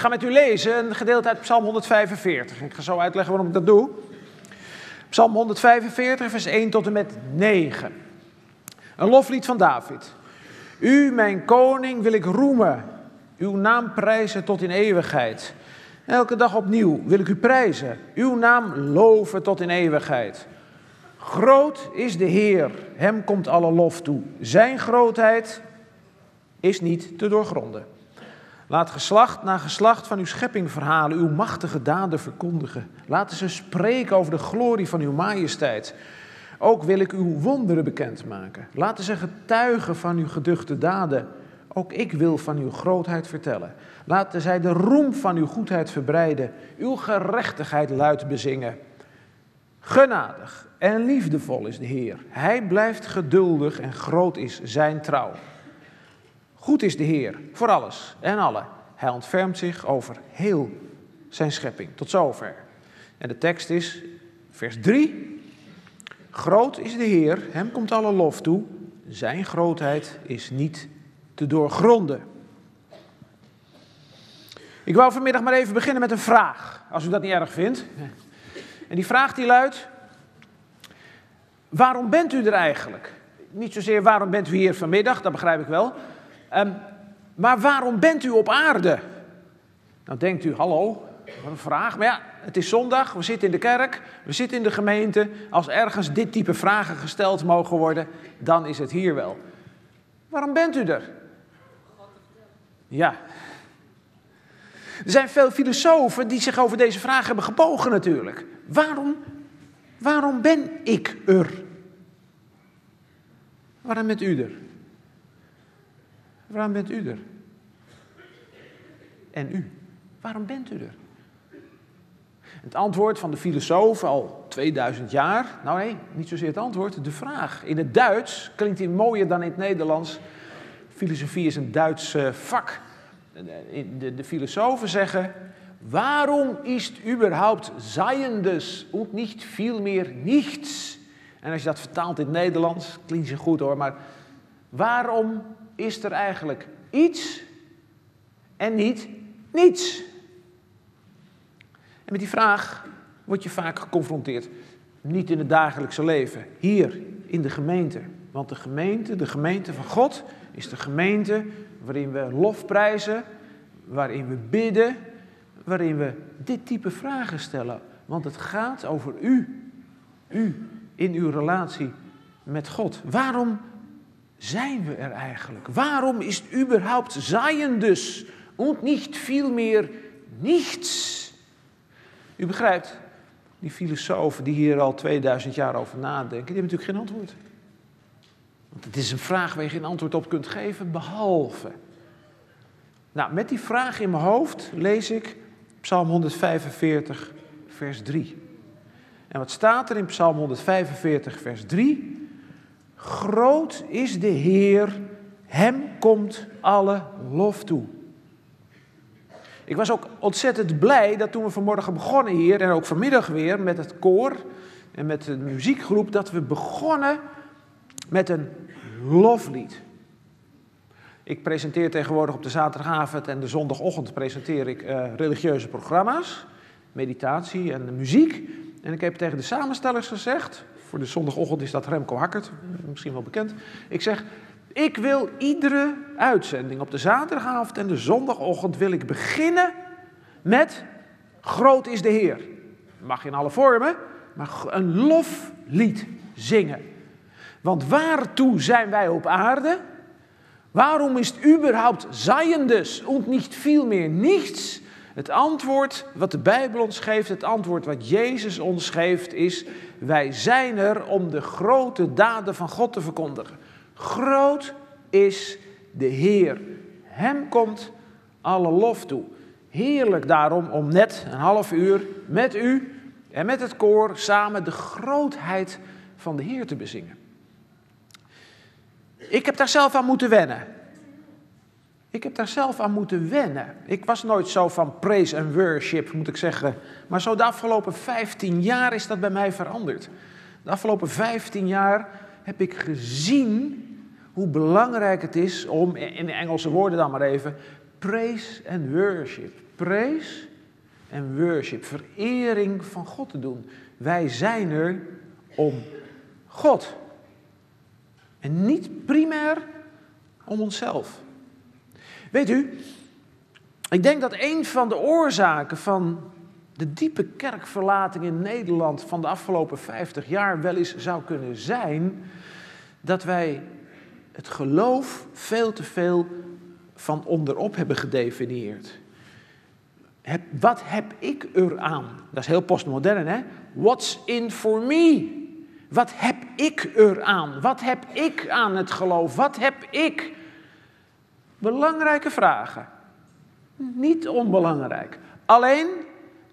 ga met u lezen een gedeelte uit Psalm 145. Ik ga zo uitleggen waarom ik dat doe. Psalm 145, vers 1 tot en met 9. Een loflied van David. U, mijn koning, wil ik roemen. Uw naam prijzen tot in eeuwigheid. Elke dag opnieuw wil ik u prijzen. Uw naam loven tot in eeuwigheid. Groot is de Heer, hem komt alle lof toe. Zijn grootheid is niet te doorgronden. Laat geslacht na geslacht van uw schepping verhalen, uw machtige daden verkondigen. Laten ze spreken over de glorie van uw majesteit. Ook wil ik uw wonderen bekendmaken. Laten ze getuigen van uw geduchte daden. Ook ik wil van uw grootheid vertellen. Laten zij de roem van uw goedheid verbreiden, uw gerechtigheid luid bezingen. Genadig en liefdevol is de Heer. Hij blijft geduldig en groot is zijn trouw. Goed is de Heer voor alles en alle. Hij ontfermt zich over heel zijn schepping. Tot zover. En de tekst is vers 3. Groot is de Heer, hem komt alle lof toe. Zijn grootheid is niet te doorgronden. Ik wou vanmiddag maar even beginnen met een vraag, als u dat niet erg vindt. En die vraag die luidt: Waarom bent u er eigenlijk? Niet zozeer waarom bent u hier vanmiddag, dat begrijp ik wel. Um, maar waarom bent u op aarde? Nou denkt u, hallo, wat een vraag. Maar ja, het is zondag, we zitten in de kerk, we zitten in de gemeente. Als ergens dit type vragen gesteld mogen worden, dan is het hier wel. Waarom bent u er? Ja. Er zijn veel filosofen die zich over deze vraag hebben gebogen natuurlijk. Waarom, waarom ben ik er? Waarom bent u er? Waarom bent u er? En u, waarom bent u er? Het antwoord van de filosoof al 2000 jaar, nou nee, niet zozeer het antwoord, de vraag. In het Duits klinkt die mooier dan in het Nederlands. Filosofie is een Duits eh, vak. De, de, de filosofen zeggen, waarom is überhaupt Seiendes und niet veel meer niets? En als je dat vertaalt in het Nederlands, klinkt ze goed hoor, maar waarom is er eigenlijk iets en niet niets? En met die vraag word je vaak geconfronteerd. Niet in het dagelijkse leven, hier in de gemeente. Want de gemeente, de gemeente van God, is de gemeente waarin we lof prijzen, waarin we bidden, waarin we dit type vragen stellen. Want het gaat over u, u in uw relatie met God. Waarom zijn we er eigenlijk? Waarom is het überhaupt zijn dus? En niet veel meer niets. U begrijpt, die filosofen die hier al 2000 jaar over nadenken, die hebben natuurlijk geen antwoord. Want het is een vraag waar je geen antwoord op kunt geven, behalve. Nou, met die vraag in mijn hoofd lees ik Psalm 145, vers 3. En wat staat er in Psalm 145, vers 3? Groot is de Heer, hem komt alle lof toe. Ik was ook ontzettend blij dat toen we vanmorgen begonnen hier en ook vanmiddag weer met het koor en met de muziekgroep, dat we begonnen met een loflied. Ik presenteer tegenwoordig op de zaterdagavond en de zondagochtend presenteer ik uh, religieuze programma's, meditatie en muziek. En ik heb tegen de samenstellers gezegd, voor de zondagochtend is dat Remco Hakkert, misschien wel bekend. Ik zeg, ik wil iedere uitzending op de zaterdagavond en de zondagochtend wil ik beginnen met Groot is de Heer. Mag in alle vormen, maar een loflied zingen. Want waartoe zijn wij op aarde? Waarom is het überhaupt dus en niet veel meer niets? Het antwoord wat de Bijbel ons geeft, het antwoord wat Jezus ons geeft, is: wij zijn er om de grote daden van God te verkondigen. Groot is de Heer. Hem komt alle lof toe. Heerlijk daarom om net een half uur met u en met het koor samen de grootheid van de Heer te bezingen. Ik heb daar zelf aan moeten wennen. Ik heb daar zelf aan moeten wennen. Ik was nooit zo van praise en worship, moet ik zeggen. Maar zo de afgelopen 15 jaar is dat bij mij veranderd. De afgelopen 15 jaar heb ik gezien hoe belangrijk het is om, in de Engelse woorden dan maar even, praise and worship. praise en worship, verering van God te doen. Wij zijn er om God. En niet primair om onszelf. Weet u, ik denk dat een van de oorzaken van de diepe kerkverlating in Nederland van de afgelopen 50 jaar wel eens zou kunnen zijn dat wij het geloof veel te veel van onderop hebben gedefinieerd. Heb, wat heb ik eraan? Dat is heel postmodern, hè? What's in for me? Wat heb ik eraan? Wat heb ik aan het geloof? Wat heb ik? Belangrijke vragen. Niet onbelangrijk. Alleen,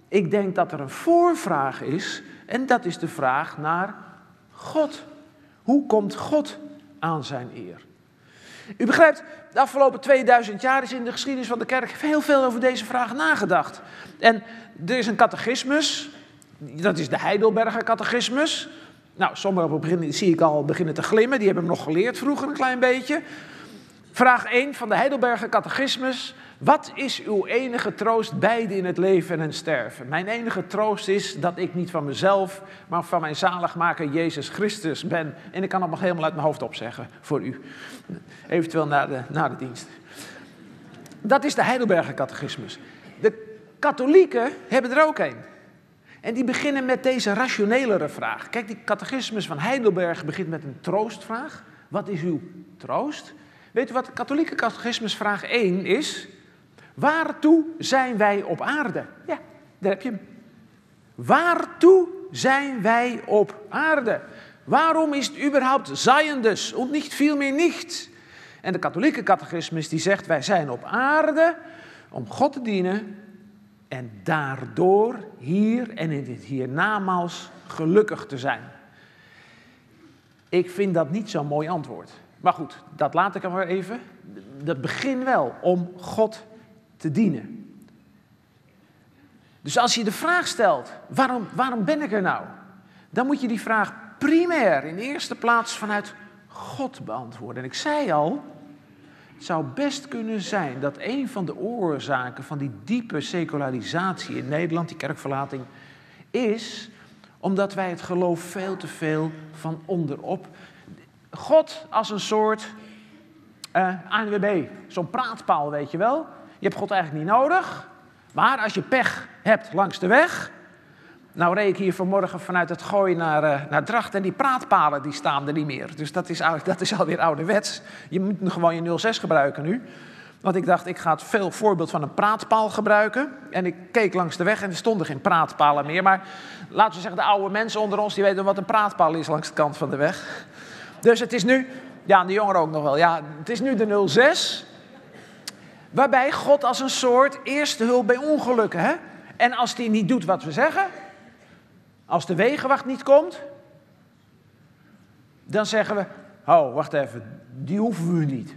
ik denk dat er een voorvraag is. En dat is de vraag naar God. Hoe komt God aan zijn eer? U begrijpt, de afgelopen 2000 jaar is in de geschiedenis van de kerk heel veel over deze vraag nagedacht. En er is een catechismus, dat is de Heidelberger catechismus. Nou, sommigen zie ik al beginnen te glimmen, die hebben hem nog geleerd vroeger een klein beetje. Vraag 1 van de Heidelberger catechismus. Wat is uw enige troost beide in het leven en het sterven? Mijn enige troost is dat ik niet van mezelf, maar van mijn zaligmaker Jezus Christus ben. En ik kan het nog helemaal uit mijn hoofd opzeggen voor u. Eventueel na de, na de dienst. Dat is de Heidelberger catechismus. De katholieken hebben er ook een. En die beginnen met deze rationelere vraag. Kijk, die catechismus van Heidelberg begint met een troostvraag. Wat is uw troost? Weet u wat de katholieke catechismus vraag 1 is? Waartoe zijn wij op aarde? Ja, daar heb je hem. Waartoe zijn wij op aarde? Waarom is het überhaupt dus en niet veel meer niet? En de katholieke catechismus die zegt wij zijn op aarde om God te dienen en daardoor hier en in dit hiernamaals gelukkig te zijn. Ik vind dat niet zo'n mooi antwoord. Maar goed, dat laat ik er maar even. Dat begin wel om God te dienen. Dus als je de vraag stelt, waarom, waarom ben ik er nou? Dan moet je die vraag primair in eerste plaats vanuit God beantwoorden. En ik zei al, het zou best kunnen zijn dat een van de oorzaken van die diepe secularisatie in Nederland, die kerkverlating, is omdat wij het geloof veel te veel van onderop. God als een soort eh, ANWB, zo'n praatpaal, weet je wel. Je hebt God eigenlijk niet nodig. Maar als je pech hebt langs de weg. Nou reed ik hier vanmorgen vanuit het gooi naar, uh, naar Dracht en die praatpalen die staan er niet meer. Dus dat is, dat is alweer ouderwets. Je moet gewoon je 06 gebruiken nu. Want ik dacht, ik ga het veel voorbeeld van een praatpaal gebruiken. En ik keek langs de weg en er stonden geen praatpalen meer. Maar laten we zeggen, de oude mensen onder ons, die weten wat een praatpaal is langs de kant van de weg. Dus het is nu, ja, de jongeren ook nog wel. Ja, het is nu de 06. Waarbij God als een soort eerste hulp bij ongelukken. Hè? En als die niet doet wat we zeggen, als de wegenwacht niet komt, dan zeggen we, oh, wacht even, die hoeven we niet.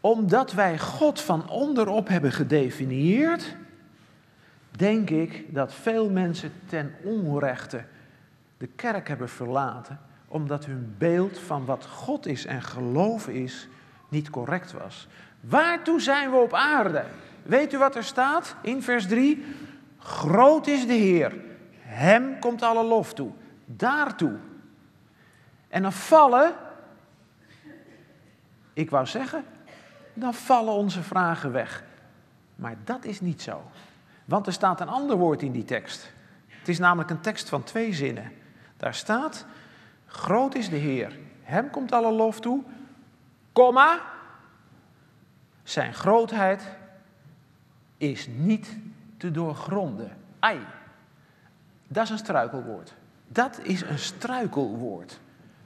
Omdat wij God van onderop hebben gedefinieerd, denk ik dat veel mensen ten onrechte de kerk hebben verlaten, omdat hun beeld van wat God is en geloven is niet correct was. Waartoe zijn we op aarde? Weet u wat er staat in vers 3? Groot is de Heer, Hem komt alle lof toe. Daartoe. En dan vallen, ik wou zeggen, dan vallen onze vragen weg. Maar dat is niet zo. Want er staat een ander woord in die tekst. Het is namelijk een tekst van twee zinnen. Daar staat, groot is de Heer, Hem komt alle lof toe, komma, zijn grootheid is niet te doorgronden. Ai, dat is een struikelwoord. Dat is een struikelwoord.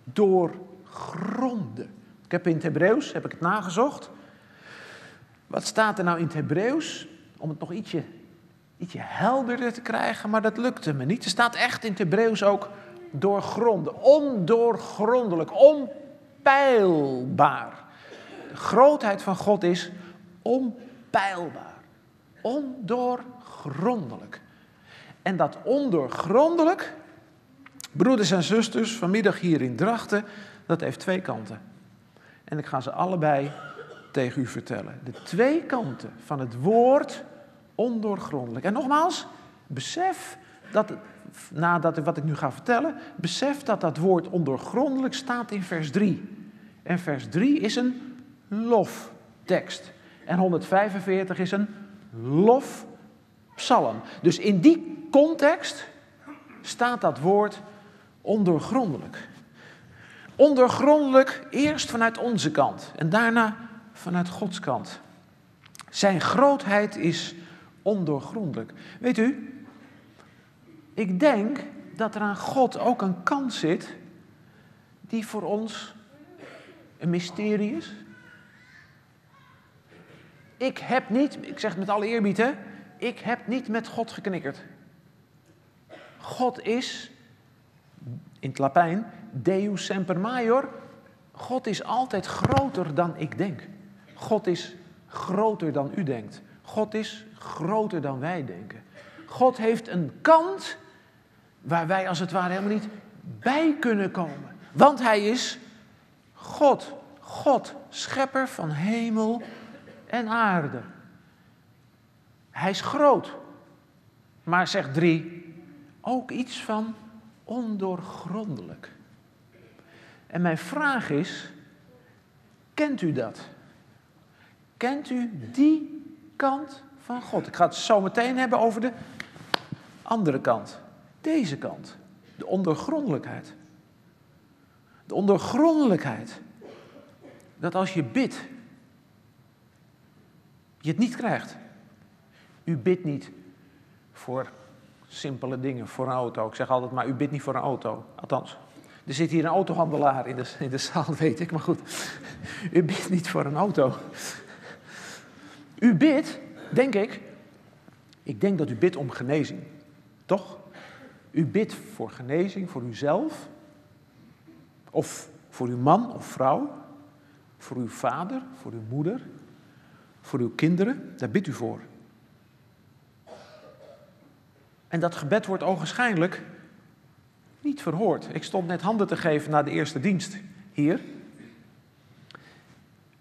Doorgronden. Ik heb in het Hebreeuws, heb ik het nagezocht. Wat staat er nou in het Hebreeuws? Om het nog ietsje, ietsje helderder te krijgen, maar dat lukte me niet. Er staat echt in het Hebreeuws ook doorgronden. Ondoorgrondelijk, onpeilbaar. De grootheid van God is onpeilbaar, ondoorgrondelijk. En dat ondoorgrondelijk, broeders en zusters, vanmiddag hier in Drachten, dat heeft twee kanten. En ik ga ze allebei tegen u vertellen. De twee kanten van het woord Ondoorgrondelijk. En nogmaals, besef dat, nadat wat ik nu ga vertellen, besef dat dat woord ondoorgrondelijk staat in vers 3. En vers 3 is een loftekst. En 145 is een lofpsalm. Dus in die context staat dat woord ondoorgrondelijk. Ondoorgrondelijk eerst vanuit onze kant en daarna vanuit Gods kant. Zijn grootheid is ondoorgrondelijk. Weet u, ik denk dat er aan God ook een kant zit die voor ons een mysterie is. Ik heb niet, ik zeg het met alle eerbied hè, ik heb niet met God geknikkerd. God is, in het Latijn, Deus semper major. God is altijd groter dan ik denk. God is groter dan u denkt. God is groter dan wij denken. God heeft een kant waar wij als het ware helemaal niet bij kunnen komen. Want hij is God. God, schepper van hemel en aarde. Hij is groot. Maar zegt drie, ook iets van ondoorgrondelijk. En mijn vraag is, kent u dat? Kent u die kant van God? Ik ga het zo meteen hebben over de andere kant. Deze kant. De ondoorgrondelijkheid. De ondoorgrondelijkheid. Dat als je bidt, je het niet krijgt. U bidt niet voor simpele dingen, voor een auto. Ik zeg altijd maar, u bidt niet voor een auto. Althans, er zit hier een autohandelaar in de, in de zaal, weet ik, maar goed. U bidt niet voor een auto. U bidt, denk ik, ik denk dat u bidt om genezing. Toch? U bidt voor genezing, voor uzelf. Of voor uw man of vrouw. Voor uw vader, voor uw moeder. Voor uw kinderen. Daar bidt u voor. En dat gebed wordt ogenschijnlijk niet verhoord. Ik stond net handen te geven na de eerste dienst hier.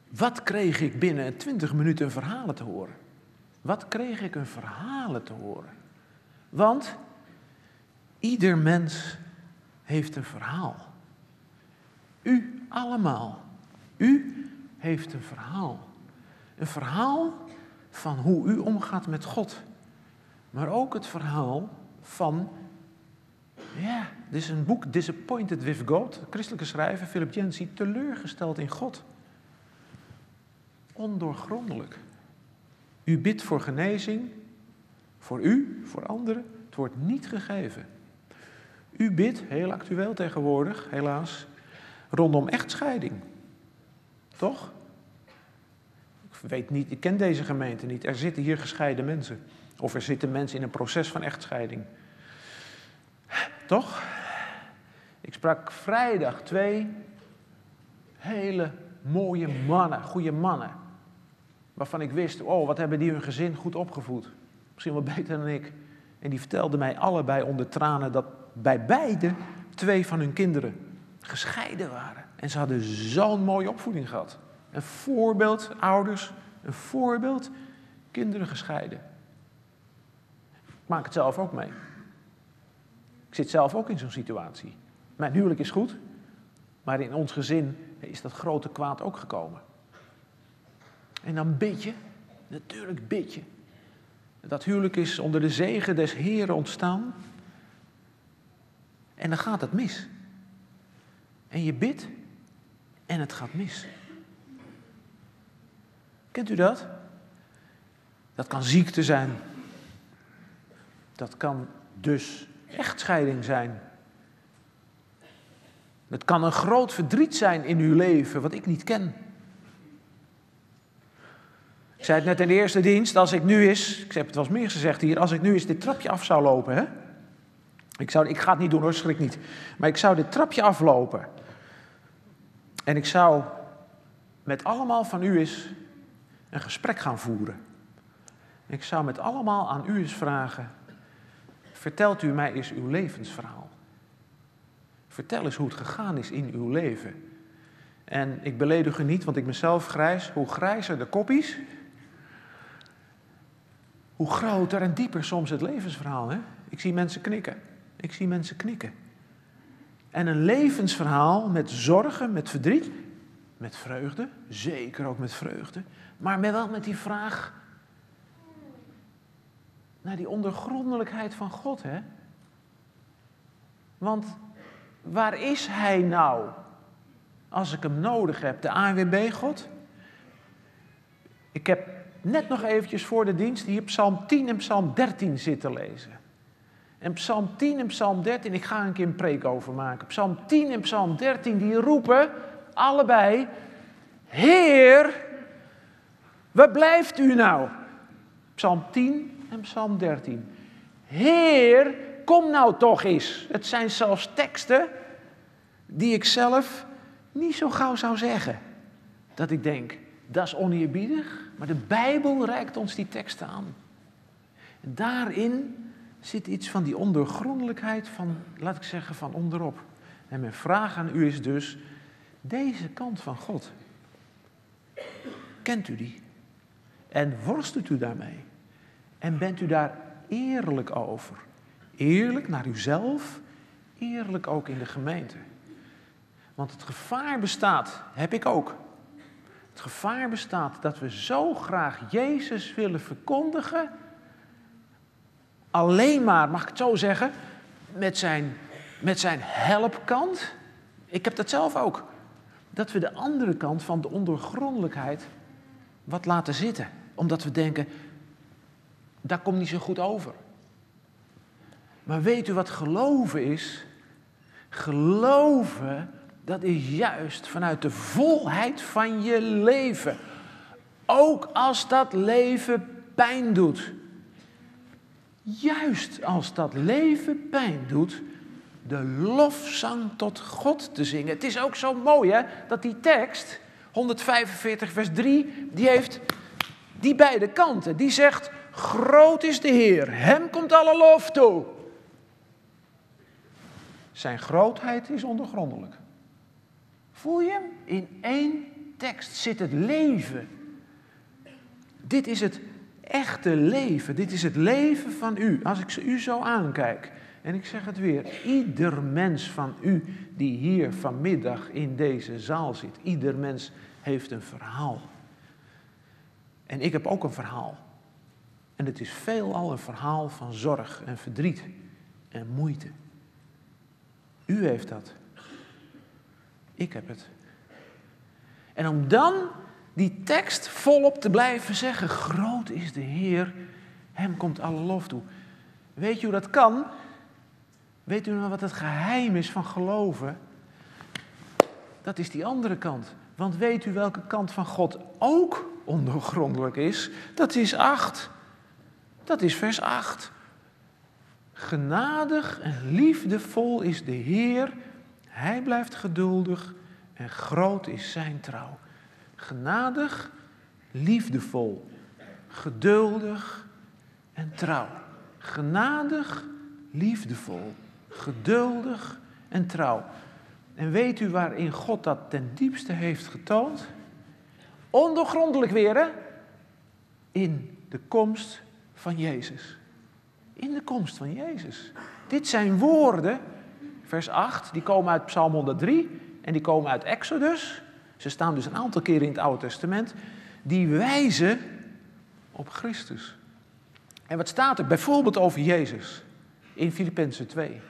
Wat kreeg ik binnen 20 minuten verhalen te horen? Wat kreeg ik een verhalen te horen? Want ieder mens heeft een verhaal. U allemaal. U heeft een verhaal. Een verhaal van hoe u omgaat met God. Maar ook het verhaal van, ja, dit is een boek, Disappointed with God, christelijke schrijver Philip Yancey, teleurgesteld in God. Ondoorgrondelijk. U bidt voor genezing, voor u, voor anderen, het wordt niet gegeven. U bidt, heel actueel tegenwoordig, helaas, rondom echtscheiding. Toch? Ik weet niet, ik ken deze gemeente niet. Er zitten hier gescheiden mensen. Of er zitten mensen in een proces van echtscheiding. Toch? Ik sprak vrijdag twee hele mooie mannen, goede mannen. Waarvan ik wist, oh, wat hebben die hun gezin goed opgevoed. Misschien wel beter dan ik. En die vertelden mij allebei onder tranen dat bij beide twee van hun kinderen gescheiden waren. En ze hadden zo'n mooie opvoeding gehad. Een voorbeeld, ouders, een voorbeeld, kinderen gescheiden. Ik maak het zelf ook mee. Ik zit zelf ook in zo'n situatie. Mijn huwelijk is goed, maar in ons gezin is dat grote kwaad ook gekomen. En dan bid je, natuurlijk bid je. Dat huwelijk is onder de zegen des Heren ontstaan. En dan gaat het mis. En je bidt en het gaat mis. Kent u dat? Dat kan ziekte zijn. Dat kan dus echtscheiding zijn. Het kan een groot verdriet zijn in uw leven, wat ik niet ken. Ik zei het net in de eerste dienst, als ik nu eens, ik heb het wel eens meer gezegd hier, als ik nu eens dit trapje af zou lopen, hè? Ik, zou, ik ga het niet doen hoor, schrik niet. Maar ik zou dit trapje aflopen. En ik zou met allemaal van u eens een gesprek gaan voeren. Ik zou met allemaal aan u eens vragen, vertelt u mij eens uw levensverhaal. Vertel eens hoe het gegaan is in uw leven. En ik beledig u niet, want ik ben zelf grijs. Hoe grijzer de koppies, hoe groter en dieper soms het levensverhaal. Hè? Ik zie mensen knikken. Ik zie mensen knikken. En een levensverhaal met zorgen, met verdriet, met vreugde, zeker ook met vreugde, maar wel met die vraag naar die ondergrondelijkheid van God. Hè? Want waar is Hij nou als ik Hem nodig heb? De ANWB God? Ik heb net nog eventjes voor de dienst hier Psalm 10 en Psalm 13 zitten lezen. En Psalm 10 en Psalm 13, ik ga een keer een preek over maken. Psalm 10 en Psalm 13, die roepen allebei: Heer, waar blijft u nou? Psalm 10 en Psalm 13. Heer, kom nou toch eens. Het zijn zelfs teksten die ik zelf niet zo gauw zou zeggen. Dat ik denk, dat is oneerbiedig, maar de Bijbel reikt ons die teksten aan. Daarin zit iets van die ondergrondelijkheid van, laat ik zeggen, van onderop. En mijn vraag aan u is dus, deze kant van God, kent u die? En worstelt u daarmee? En bent u daar eerlijk over? Eerlijk naar uzelf, eerlijk ook in de gemeente. Want het gevaar bestaat, heb ik ook. Het gevaar bestaat dat we zo graag Jezus willen verkondigen. Alleen maar, mag ik het zo zeggen, met zijn, met zijn helpkant. Ik heb dat zelf ook. Dat we de andere kant van de ondergrondelijkheid wat laten zitten. Omdat we denken, daar komt niet zo goed over. Maar weet u wat geloven is? Geloven, dat is juist vanuit de volheid van je leven. Ook als dat leven pijn doet. Juist als dat leven pijn doet, de lofzang tot God te zingen. Het is ook zo mooi hè, dat die tekst, 145 vers 3, die heeft die beide kanten. Die zegt, groot is de Heer, hem komt alle lof toe. Zijn grootheid is ondergrondelijk. Voel je hem? In één tekst zit het leven. Dit is het echte leven. Dit is het leven van u. Als ik u zo aankijk. En ik zeg het weer. Ieder mens van u die hier vanmiddag in deze zaal zit. Ieder mens heeft een verhaal. En ik heb ook een verhaal. En het is veelal een verhaal van zorg en verdriet en moeite. U heeft dat. Ik heb het. En om dan die tekst volop te blijven zeggen: Groot is de Heer, Hem komt alle lof toe. Weet je hoe dat kan? Weet u nou wat het geheim is van geloven? Dat is die andere kant. Want weet u welke kant van God ook ondergrondelijk is? Dat is 8. Dat is vers 8. Genadig en liefdevol is de Heer. Hij blijft geduldig en groot is zijn trouw. Genadig, liefdevol, geduldig en trouw. Genadig, liefdevol, geduldig en trouw. En weet u waarin God dat ten diepste heeft getoond? Ondergrondelijk weer, hè? In de komst van Jezus. In de komst van Jezus. Dit zijn woorden, vers 8, die komen uit Psalm 103 en die komen uit Exodus. Ze staan dus een aantal keren in het Oude Testament. Die wijzen op Christus. En wat staat er bijvoorbeeld over Jezus in Filippenzen 2?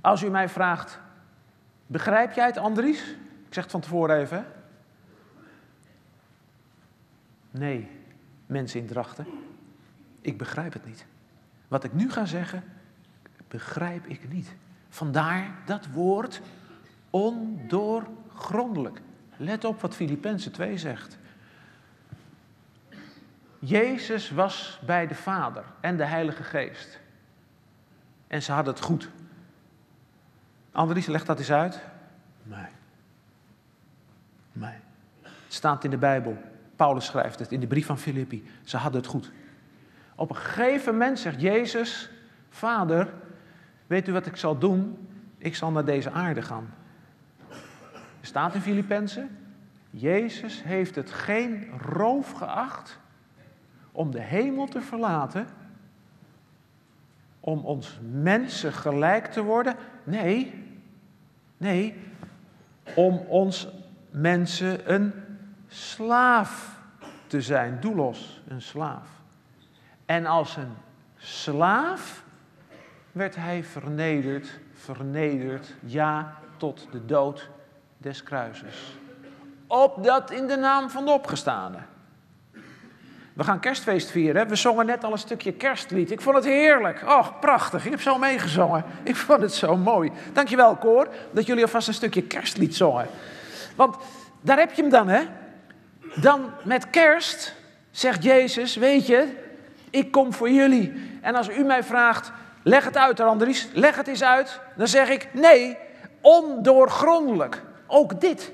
Als u mij vraagt, begrijp jij het Andries? Ik zeg het van tevoren even. Nee, mensen in Drachten, ik begrijp het niet. Wat ik nu ga zeggen, begrijp ik niet. Vandaar dat woord ondoorgrondelijk. Let op wat Filippenzen 2 zegt. Jezus was bij de Vader en de Heilige Geest. En ze hadden het goed. Andries, leg dat eens uit. Nee. Nee. Het staat in de Bijbel. Paulus schrijft het in de brief van Filippi. Ze hadden het goed. Op een gegeven moment zegt Jezus: Vader, weet u wat ik zal doen? Ik zal naar deze aarde gaan. Er staat in Filippenzen: Jezus heeft het geen roof geacht om de hemel te verlaten, om ons mensen gelijk te worden. Nee, nee, om ons mensen een slaaf te zijn, doelos, een slaaf. En als een slaaf werd hij vernederd, vernederd, ja, tot de dood des kruises. Opdat in de naam van de opgestane. We gaan kerstfeest vieren. We zongen net al een stukje kerstlied. Ik vond het heerlijk. Oh, prachtig. Ik heb zo meegezongen. Ik vond het zo mooi. Dankjewel, koor, dat jullie alvast een stukje kerstlied zongen. Want daar heb je hem dan, hè? Dan met kerst zegt Jezus, weet je, ik kom voor jullie. En als u mij vraagt, leg het uit, Andries, leg het eens uit. Dan zeg ik, nee, ondoorgrondelijk. Ook dit.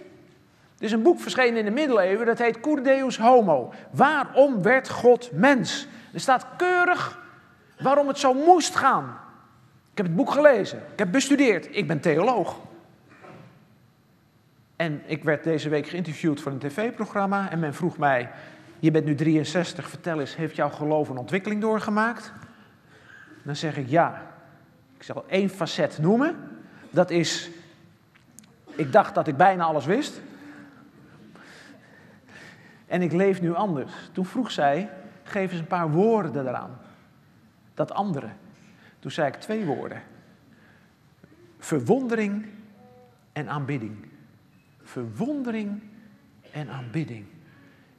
Er is een boek verschenen in de middeleeuwen, dat heet Cur Deus Homo. Waarom werd God mens? Er staat keurig waarom het zo moest gaan. Ik heb het boek gelezen, ik heb bestudeerd, ik ben theoloog. En ik werd deze week geïnterviewd voor een tv-programma en men vroeg mij, je bent nu 63, vertel eens, heeft jouw geloof een ontwikkeling doorgemaakt? Dan zeg ik ja. Ik zal één facet noemen. Dat is, ik dacht dat ik bijna alles wist. En ik leef nu anders. Toen vroeg zij, geef eens een paar woorden eraan. Dat andere. Toen zei ik twee woorden. Verwondering en aanbidding. Verwondering en aanbidding.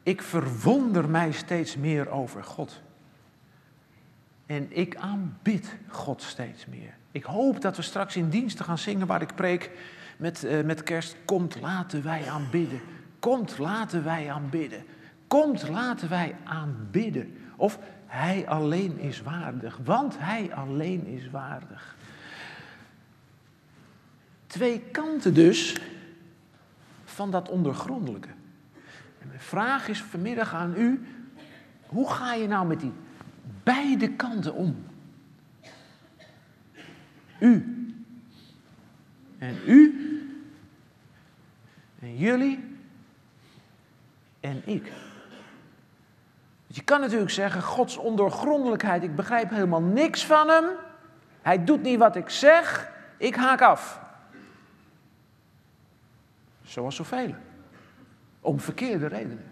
Ik verwonder mij steeds meer over God. En ik aanbid God steeds meer. Ik hoop dat we straks in diensten gaan zingen waar ik preek met, uh, met kerst. Komt, laten wij aanbidden. Komt, laten wij aanbidden. Komt, laten wij aanbidden. Of Hij alleen is waardig, want Hij alleen is waardig. Twee kanten dus van dat ondergrondelijke. En mijn vraag is vanmiddag aan u, hoe ga je nou met die beide kanten om? U en u jullie en ik. Je kan natuurlijk zeggen, Gods ondoorgrondelijkheid, ik begrijp helemaal niks van hem. Hij doet niet wat ik zeg, ik haak af. Zoals zoveel. Om verkeerde redenen.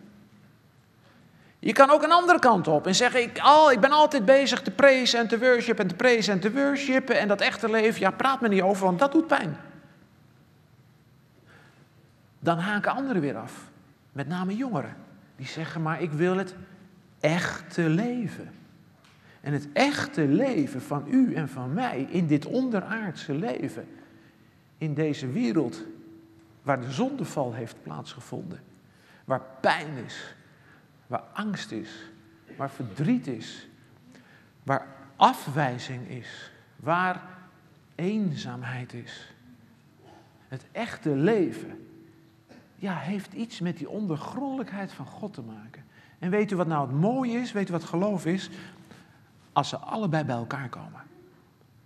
Je kan ook een andere kant op en zeggen, ik, al, ik ben altijd bezig te praise en te worship en te praise en te worshipen. En dat echte leven, ja, praat me niet over, want dat doet pijn. Dan haken anderen weer af. Met name jongeren. Die zeggen, maar ik wil het echte leven. En het echte leven van u en van mij in dit onderaardse leven. In deze wereld waar de zondeval heeft plaatsgevonden. Waar pijn is, waar angst is, waar verdriet is, waar afwijzing is, waar eenzaamheid is. Het echte leven ja, heeft iets met die ondergrondelijkheid van God te maken. En weet u wat nou het mooie is? Weet u wat geloof is? Als ze allebei bij elkaar komen.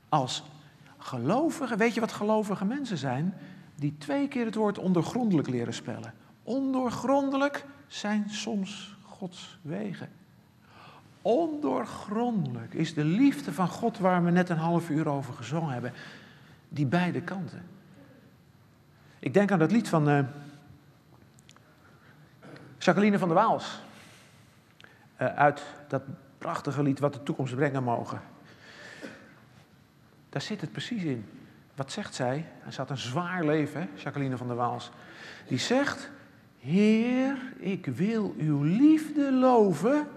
Als gelovigen, weet je wat gelovige mensen zijn? Die twee keer het woord ondergrondelijk leren spellen. Ondoorgrondelijk zijn soms Gods wegen. Ondoorgrondelijk is de liefde van God waar we net een half uur over gezongen hebben. Die beide kanten. Ik denk aan dat lied van uh, Jacqueline van der Waals. Uh, uit dat prachtige lied Wat de toekomst brengen mogen. Daar zit het precies in. Wat zegt zij? Hij zat een zwaar leven, Jacqueline van der Waals. Die zegt, Heer, ik wil uw liefde loven,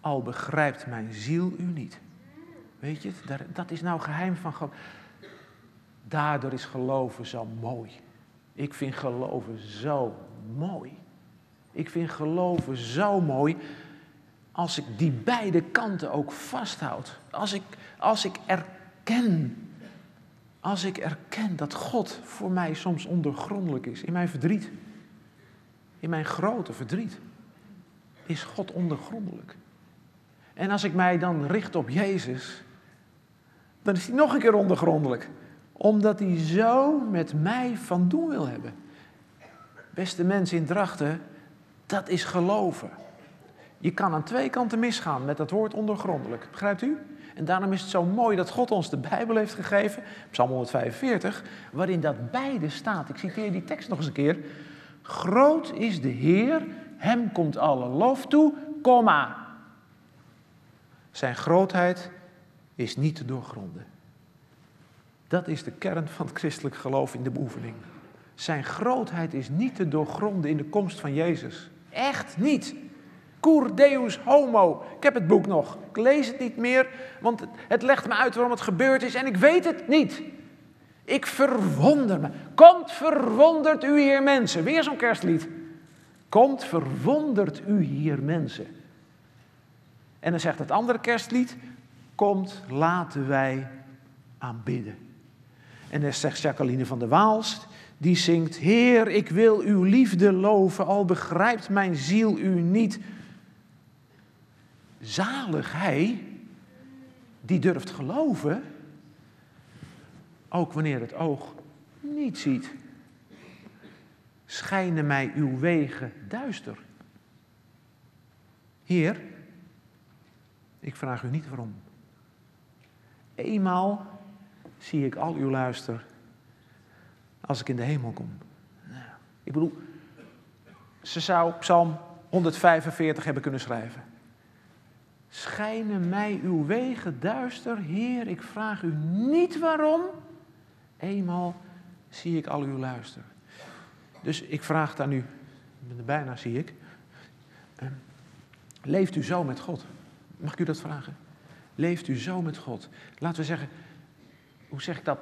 al begrijpt mijn ziel u niet. Weet je, dat is nou geheim van God. Daardoor is geloven zo mooi. Ik vind geloven zo mooi. Ik vind geloven zo mooi als ik die beide kanten ook vasthoud. Als ik, als ik erken, als ik erken dat God voor mij soms ondergrondelijk is, in mijn verdriet, in mijn grote verdriet, is God ondergrondelijk. En als ik mij dan richt op Jezus, dan is hij nog een keer ondergrondelijk. Omdat hij zo met mij van doen wil hebben. Beste mensen in Drachten, dat is geloven. Je kan aan twee kanten misgaan met dat woord ondergrondelijk. Begrijpt u? En daarom is het zo mooi dat God ons de Bijbel heeft gegeven, Psalm 145, waarin dat beide staat. Ik citeer die tekst nog eens een keer. Groot is de Heer, hem komt alle lof toe, komma. Zijn grootheid is niet te doorgronden. Dat is de kern van het christelijk geloof in de beoefening. Zijn grootheid is niet te doorgronden in de komst van Jezus. Echt niet. Cur Deus Homo. Ik heb het boek nog. Ik lees het niet meer, want het legt me uit waarom het gebeurd is en ik weet het niet. Ik verwonder me. Komt verwondert u hier mensen. Weer zo'n kerstlied. Komt verwondert u hier mensen. En dan zegt het andere kerstlied. Komt laten wij aanbidden. En dan zegt Jacqueline van der Waalst. Die zingt, Heer, ik wil uw liefde loven, al begrijpt mijn ziel u niet. Zalig hij die durft geloven, ook wanneer het oog niet ziet. Schijnen mij uw wegen duister. Heer, ik vraag u niet waarom. Eenmaal zie ik al uw luister als ik in de hemel kom. Ik bedoel, ze zou Psalm 145 hebben kunnen schrijven. Schijnen mij uw wegen duister, Heer, ik vraag u niet waarom. Eenmaal zie ik al uw luister. Dus ik vraag het aan u, bijna zie ik. Ehm, leeft u zo met God? Mag ik u dat vragen? Leeft u zo met God? Laten we zeggen, hoe zeg ik dat?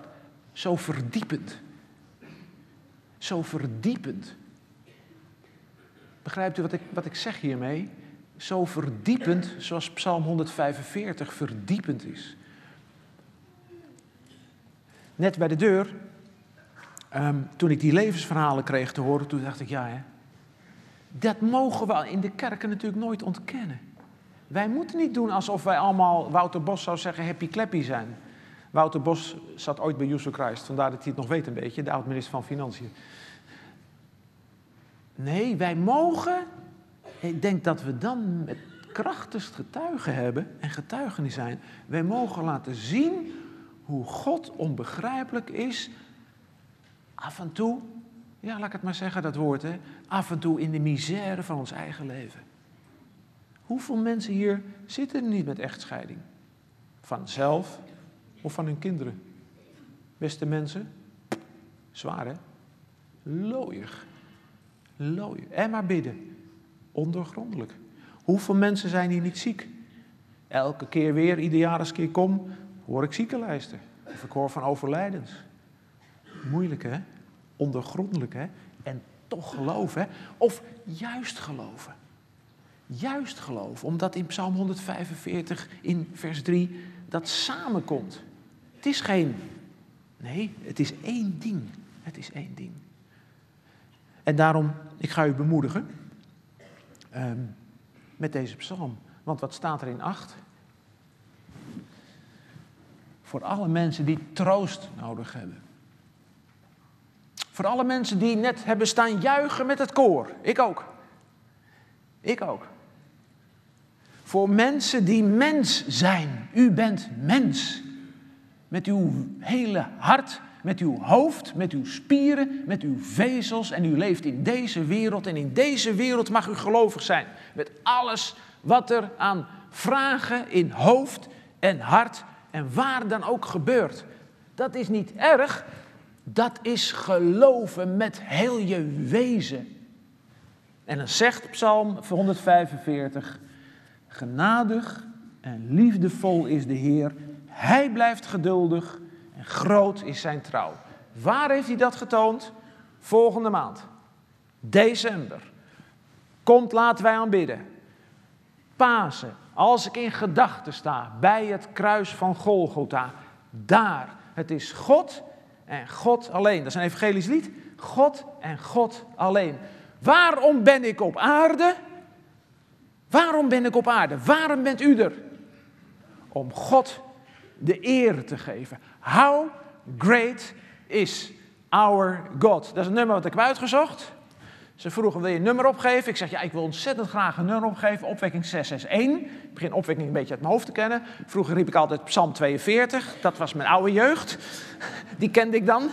Zo verdiepend. Zo verdiepend. Begrijpt u wat ik, wat ik zeg hiermee? Zo verdiepend zoals Psalm 145 verdiepend is. Net bij de deur, ehm, toen ik die levensverhalen kreeg te horen, toen dacht ik, ja hè, dat mogen we in de kerken natuurlijk nooit ontkennen. Wij moeten niet doen alsof wij allemaal, Wouter Bos zou zeggen, happy clappy zijn. Wouter Bos zat ooit bij Jesus Christ, vandaar dat hij het nog weet een beetje, de oud-minister van Financiën. Nee, wij mogen, ik denk dat we dan met krachtigst getuigen hebben en getuigenis zijn. Wij mogen laten zien hoe God onbegrijpelijk is, af en toe, ja laat ik het maar zeggen dat woord, hè, af en toe in de misère van ons eigen leven. Hoeveel mensen hier zitten niet met echtscheiding? Van zelf of van hun kinderen? Beste mensen, zwaar hè? Looiig. Looiig. En maar bidden. Ondergrondelijk. Hoeveel mensen zijn hier niet ziek? Elke keer weer, ieder jaar als ik kom, hoor ik ziekenlijsten. Of ik hoor van overlijdens. Moeilijk hè? Ondergrondelijk hè? En toch geloven hè? Of juist geloven. Juist geloven, omdat in Psalm 145 in vers 3 dat samenkomt. Het is geen, nee, het is één ding. Het is één ding. En daarom, ik ga u bemoedigen um, met deze psalm. Want wat staat er in 8? Voor alle mensen die troost nodig hebben. Voor alle mensen die net hebben staan juichen met het koor. Ik ook. Ik ook. Voor mensen die mens zijn. U bent mens. Met uw hele hart, met uw hoofd, met uw spieren, met uw vezels. En u leeft in deze wereld. En in deze wereld mag u gelovig zijn. Met alles wat er aan vragen in hoofd en hart en waar dan ook gebeurt. Dat is niet erg. Dat is geloven met heel je wezen. En dan zegt Psalm 145. Genadig en liefdevol is de Heer. Hij blijft geduldig en groot is zijn trouw. Waar heeft hij dat getoond? Volgende maand. December. Komt, laten wij aanbidden. Pasen. Als ik in gedachten sta bij het kruis van Golgotha. Daar. Het is God en God alleen. Dat is een evangelisch lied. God en God alleen. Waarom ben ik op aarde? Waarom ben ik op aarde? Waarom bent u er? Om God de eer te geven. How great is our God? Dat is een nummer wat ik heb uitgezocht. Ze vroegen, wil je een nummer opgeven? Ik zeg, ja, ik wil ontzettend graag een nummer opgeven. Opwekking 661. Ik begin opwekking een beetje uit mijn hoofd te kennen. Vroeger riep ik altijd Psalm 42. Dat was mijn oude jeugd. Die kende ik dan.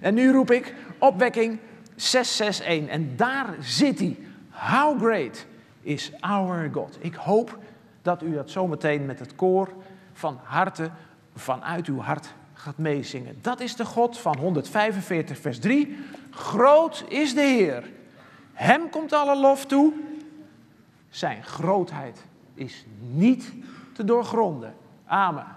En nu roep ik opwekking 661. En daar zit hij. How great is our God. Ik hoop dat u dat zometeen met het koor van harte, vanuit uw hart gaat meezingen. Dat is de God van 145, vers 3. Groot is de Heer. Hem komt alle lof toe. Zijn grootheid is niet te doorgronden. Amen.